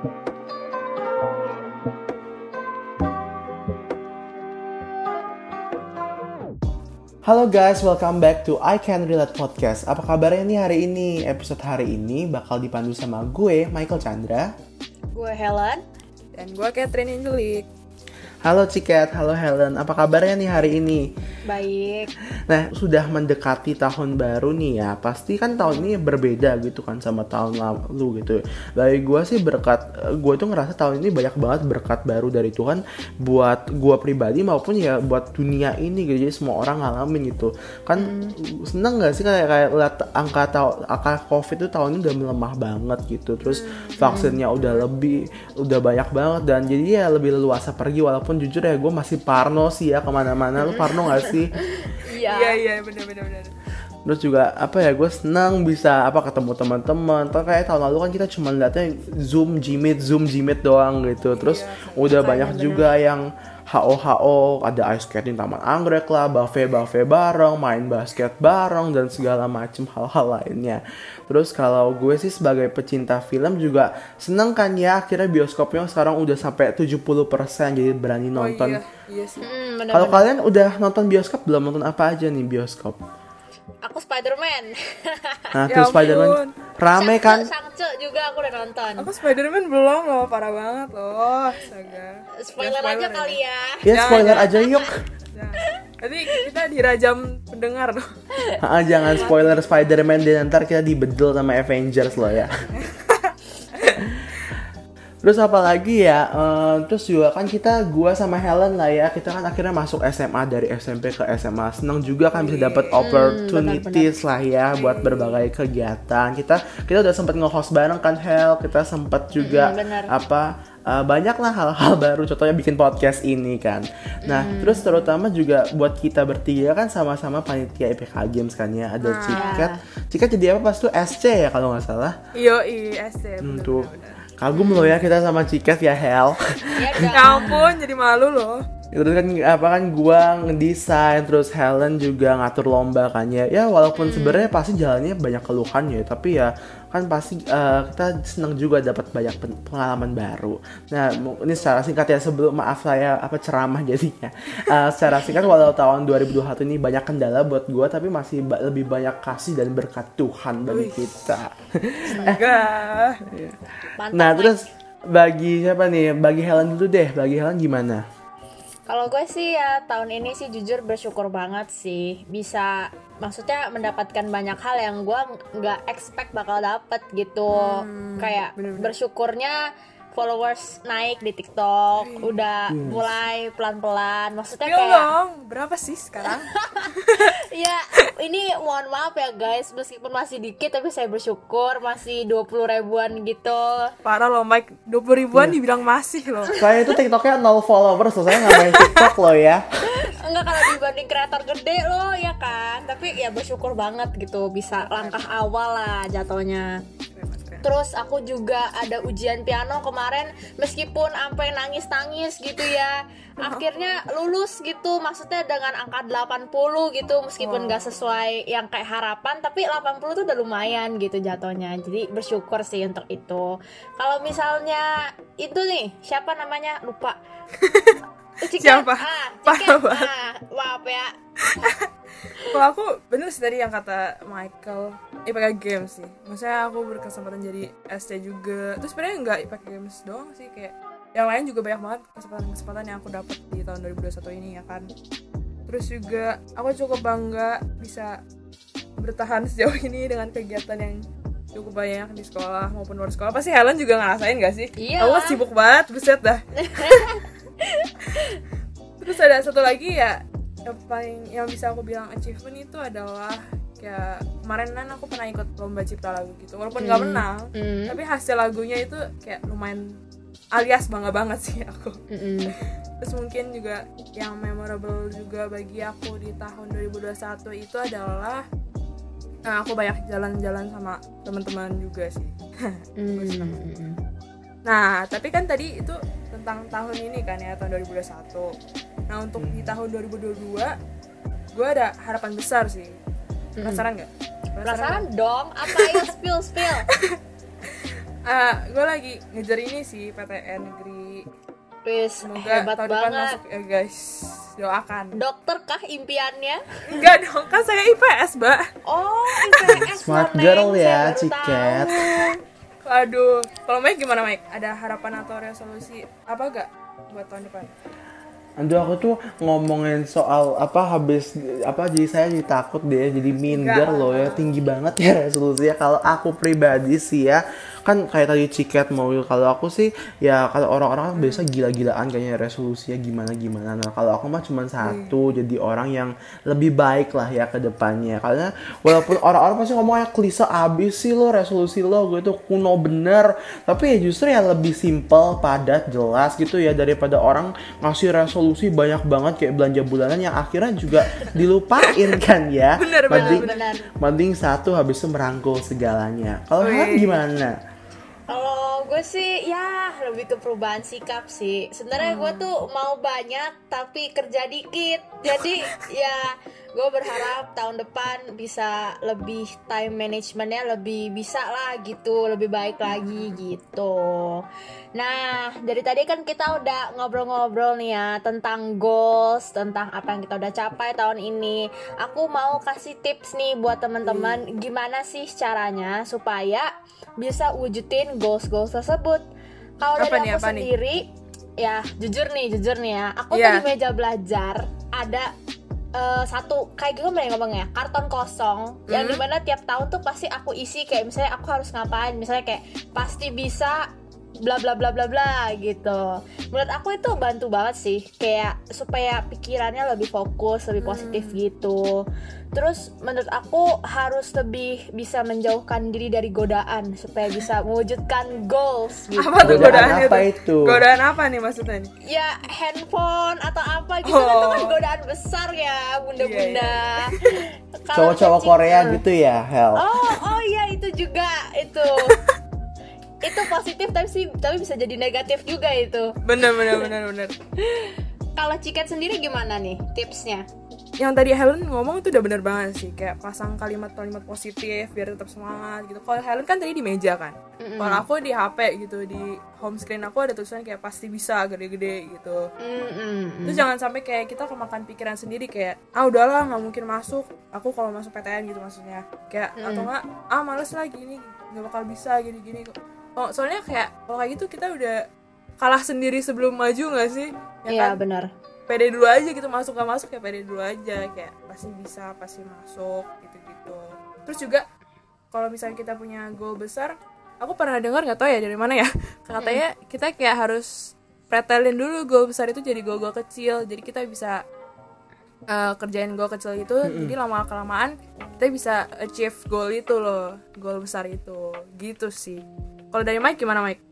Halo guys, welcome back to I Can Relate Podcast. Apa kabarnya nih hari ini? Episode hari ini bakal dipandu sama gue, Michael Chandra. Gue Helen. Dan gue Catherine Angelik. Halo Ciket, halo Helen. Apa kabarnya nih hari ini? Baik. Nah, sudah mendekati tahun baru nih ya. Pasti kan tahun ini berbeda gitu kan sama tahun lalu gitu. Bagi gue sih berkat, gue tuh ngerasa tahun ini banyak banget berkat baru dari Tuhan buat gue pribadi maupun ya buat dunia ini gitu. Jadi semua orang ngalamin gitu. Kan hmm. seneng gak sih kayak kayak lihat angka tahun angka COVID itu tahun ini udah melemah banget gitu. Terus hmm. vaksinnya udah lebih, udah banyak banget dan jadi ya lebih leluasa pergi walaupun walaupun jujur ya gue masih parno sih ya ke mana-mana. Lu parno gak sih? Iya. Iya iya bener bener bener. Terus juga apa ya gue senang bisa apa ketemu teman-teman. Tapi kayak tahun lalu kan kita cuma lihatnya zoom jimit zoom jimit doang gitu. Terus iya, udah banyak bener. juga yang HO-HO, ada ice skating taman anggrek lah, buffet-buffet bareng, main basket bareng, dan segala macam hal-hal lainnya. Terus kalau gue sih sebagai pecinta film juga seneng kan ya akhirnya bioskopnya sekarang udah sampai 70% jadi berani oh nonton. Oh, iya, iya sih. Hmm, kalau kalian udah nonton bioskop belum nonton apa aja nih bioskop? Aku Spider-Man. Nah, tuh ya Spider-Man rame kan? Sangce juga aku udah nonton. Aku Spider-Man belum loh, parah banget loh. Astaga. Spoiler, ya, spoiler aja ya. kali ya. Ya, spoiler aja yuk. Nanti kita dirajam pendengar loh. Ah, jangan spoiler Spider-Man dan ntar kita dibedel sama Avengers loh ya. Terus apa lagi ya? Uh, terus juga kan kita gua sama Helen lah ya. Kita kan akhirnya masuk SMA dari SMP ke SMA. Seneng juga kan bisa dapat hmm, opportunities lah ya buat berbagai kegiatan. Kita kita udah sempet nge-host bareng kan Hel. Kita sempet juga hmm, apa uh, banyak lah hal-hal baru contohnya bikin podcast ini kan nah mm. terus terutama juga buat kita bertiga kan sama-sama panitia IPK Games kan ya ada nah. Cikat Cikat jadi apa pas tuh SC ya kalau nggak salah iya SC hmm, tuh Kagum loh ya kita sama Ciket ya Hel. Ya, ya ampun jadi malu loh. Terus kan apa kan gua ngedesain terus Helen juga ngatur lomba kan ya. Ya walaupun hmm. sebenarnya pasti jalannya banyak keluhan ya, tapi ya kan pasti uh, kita senang juga dapat banyak pengalaman baru. Nah, ini secara singkat ya sebelum maaf saya apa ceramah jadinya. Uh, secara singkat walau tahun 2021 ini banyak kendala buat gue tapi masih ba lebih banyak kasih dan berkat Tuhan bagi Wih. kita. eh, nah, terus bagi siapa nih? Bagi Helen dulu deh. Bagi Helen gimana? Kalau gue sih ya tahun ini sih jujur bersyukur banget sih bisa maksudnya mendapatkan banyak hal yang gue nggak expect bakal dapet gitu hmm, kayak bener -bener. bersyukurnya followers naik di TikTok yes. udah yes. mulai pelan-pelan. Maksudnya Spill kayak dong berapa sih sekarang? Ya ini mohon maaf ya guys. Meskipun masih dikit tapi saya bersyukur masih 20 ribuan gitu. Parah loh Mike. 20 ribuan yeah. dibilang masih loh. Saya itu TikToknya nol followers loh. Saya nggak main TikTok loh ya. Enggak kalau dibanding kreator gede loh ya kan? Tapi ya bersyukur banget gitu bisa langkah awal lah jatuhnya terus aku juga ada ujian piano kemarin meskipun sampai nangis-nangis gitu ya. Akhirnya lulus gitu maksudnya dengan angka 80 gitu meskipun gak sesuai yang kayak harapan tapi 80 tuh udah lumayan gitu jatuhnya. Jadi bersyukur sih untuk itu. Kalau misalnya itu nih siapa namanya? Lupa. Ciket, siapa? Ah, Ciket, ah, maaf ya kalau aku bener sih tadi yang kata Michael IPK Games sih maksudnya aku berkesempatan jadi SC juga terus sebenarnya nggak IPK Games doang sih kayak yang lain juga banyak banget kesempatan-kesempatan yang aku dapat di tahun 2021 ini ya kan terus juga aku cukup bangga bisa bertahan sejauh ini dengan kegiatan yang cukup banyak di sekolah maupun luar sekolah pasti Helen juga ngerasain gak sih? Iya. Aku sibuk banget, buset dah. Terus ada satu lagi ya yang paling yang bisa aku bilang achievement itu adalah kayak kemarin kan aku pernah ikut lomba cipta lagu gitu walaupun nggak mm. menang mm. tapi hasil lagunya itu kayak lumayan alias bangga banget sih aku mm terus mungkin juga yang memorable juga bagi aku di tahun 2021 itu adalah nah, aku banyak jalan-jalan sama teman-teman juga sih mm. nah tapi kan tadi itu tentang tahun ini kan ya tahun 2021 nah untuk di tahun 2022 gue ada harapan besar sih penasaran nggak penasaran dong apa ya spill spill Ah, gue lagi ngejar ini sih PTN negeri. Wis, Semoga hebat tahun depan banget. masuk ya guys. Doakan. Dokter kah impiannya? Enggak dong, kan saya IPS, Mbak. Oh, IPS Smart girl ya, Ciket. Waduh, kalau Mike gimana Mike? Ada harapan atau resolusi apa gak buat tahun depan? Aduh aku tuh ngomongin soal apa habis apa jadi saya jadi takut deh jadi minder Enggak. loh ya tinggi banget ya resolusinya kalau aku pribadi sih ya kan kayak tadi ciket mau kalau aku sih ya kalau orang-orang kan biasa gila-gilaan kayaknya resolusinya gimana gimana. Nah kalau aku mah cuma satu jadi orang yang lebih baik lah ya ke depannya. Karena walaupun orang-orang pasti ngomong kayak klise abis sih lo resolusi lo gitu kuno bener. Tapi ya justru yang lebih simple padat jelas gitu ya daripada orang ngasih resolusi banyak banget kayak belanja bulanan yang akhirnya juga dilupain kan ya. Bener, bener, mending, bener. mending satu habis itu merangkul segalanya. Kalau. Han gimana Kalau gue sih ya lebih ke perubahan sikap sih. Sebenarnya gue tuh mau banyak tapi kerja dikit. Jadi ya gue berharap tahun depan bisa lebih time managementnya lebih bisa lah gitu, lebih baik lagi gitu. Nah dari tadi kan kita udah ngobrol-ngobrol nih ya tentang goals, tentang apa yang kita udah capai tahun ini. Aku mau kasih tips nih buat teman-teman gimana sih caranya supaya bisa wujudin goals-goals tersebut. Kalau dari nih, aku apa nih? sendiri, ya jujur nih, jujur nih ya, aku Iya. tuh di meja belajar ada eh, satu kayak gimana ya ngomongnya karton kosong yang Hmm. di mana tiap tahun tuh pasti aku isi kayak misalnya aku harus ngapain misalnya kayak pasti bisa bla bla bla bla bla gitu menurut aku itu bantu banget sih kayak supaya pikirannya lebih fokus lebih positif Hmm. gitu terus menurut aku harus lebih bisa menjauhkan diri dari godaan supaya bisa mewujudkan goals gitu Apa tuh Godaan godaan, apa itu? itu? Godaan apa nih maksudnya nih? ya handphone atau apa gitu kan itu kan Oh. godaan besar ya bunda-bunda Kalau cowok-cowok cacing- Korea gitu ya Hel oh oh iya itu juga itu itu positif tapi sih tapi bisa jadi negatif juga itu Bener bener bener bener. kalau ciket sendiri gimana nih tipsnya Yang tadi Helen ngomong itu udah bener banget sih Kayak pasang kalimat-kalimat positif biar tetap semangat gitu Kalau Helen kan tadi di meja kan Kalau aku di HP gitu Di home screen aku ada tulisan kayak pasti bisa gede-gede gitu Mm-mm. Terus jangan sampai kayak kita kemakan pikiran sendiri kayak ah udahlah nggak mungkin masuk. Aku kalau masuk PTN gitu maksudnya. Kayak atau enggak ah males lah gini nggak bakal bisa gini-gini kok. Oh, soalnya kayak kalau kayak gitu kita udah kalah sendiri sebelum maju nggak sih? Ya Iya kan? benar. Pede dulu aja gitu masuk gak masuk ya pede dulu aja. Kayak pasti bisa pasti masuk gitu-gitu. Terus juga kalau misalnya kita punya goal besar, aku pernah dengar nggak tahu ya dari mana ya katanya kita kayak harus pretelin dulu goal besar itu jadi goal-goal kecil. Jadi kita bisa uh, kerjain goal kecil itu jadi lama kelamaan kita bisa achieve goal itu loh goal besar itu. Gitu sih kalau dari Mike gimana Mike?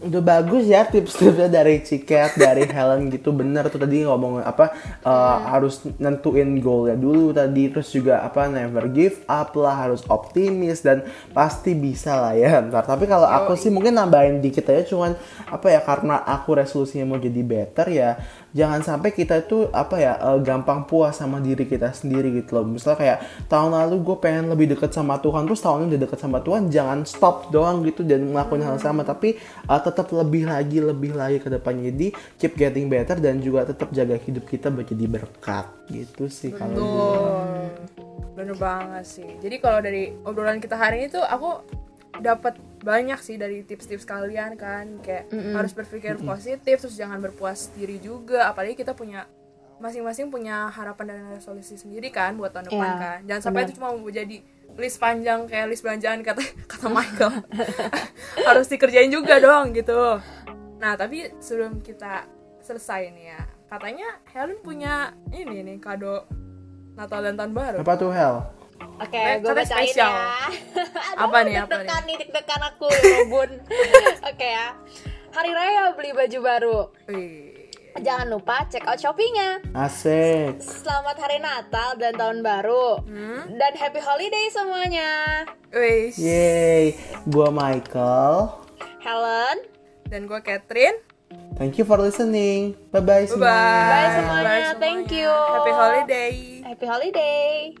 Udah bagus ya tips-tipsnya dari Ciket, dari Helen gitu bener. Tuh tadi ngomong apa uh, harus nentuin goalnya dulu tadi. Terus juga apa never give up lah harus optimis dan pasti bisa lah ya. Ntar tapi kalau aku sih mungkin nambahin dikit aja cuman apa ya karena aku resolusinya mau jadi better ya jangan sampai kita itu apa ya uh, gampang puas sama diri kita sendiri gitu loh misalnya kayak tahun lalu gue pengen lebih deket sama Tuhan terus tahun ini udah deket sama Tuhan jangan stop doang gitu dan ngelakuin hal sama tapi uh, tetap lebih lagi lebih lagi ke depannya jadi keep getting better dan juga tetap jaga hidup kita buat jadi berkat gitu sih kalau gue. Bener banget sih. Jadi kalau dari obrolan kita hari ini tuh aku dapat banyak sih dari tips-tips kalian kan kayak harus berpikir positif terus jangan berpuas diri juga. Apalagi kita punya masing-masing punya harapan dan resolusi sendiri kan buat tahun depan Iya, kan. Jangan sampai itu cuma jadi list panjang kayak list belanjaan kata kata Michael. Harus dikerjain juga dong gitu. Nah tapi sebelum kita selesai nih ya katanya Helen punya ini nih kado Natal dan tahun baru. Apa tuh Hel Oke, Eh, gue katanya bacain spesial. ya. Aduh, Apa nih, apa deg-degan nih, deg-degan aku, Robun. Oke ya. Hari Raya beli baju baru. Wih. Jangan lupa check out Shopee-nya. asik Selamat Hari Natal dan Tahun Baru. Hmm? Dan Happy Holiday semuanya. Wih. Yeay, gua Michael. Helen, Dan gue Catherine. Thank you for listening. Bye bye Bye-bye. Bye semuanya. Thank you. Happy holiday. Happy Holiday.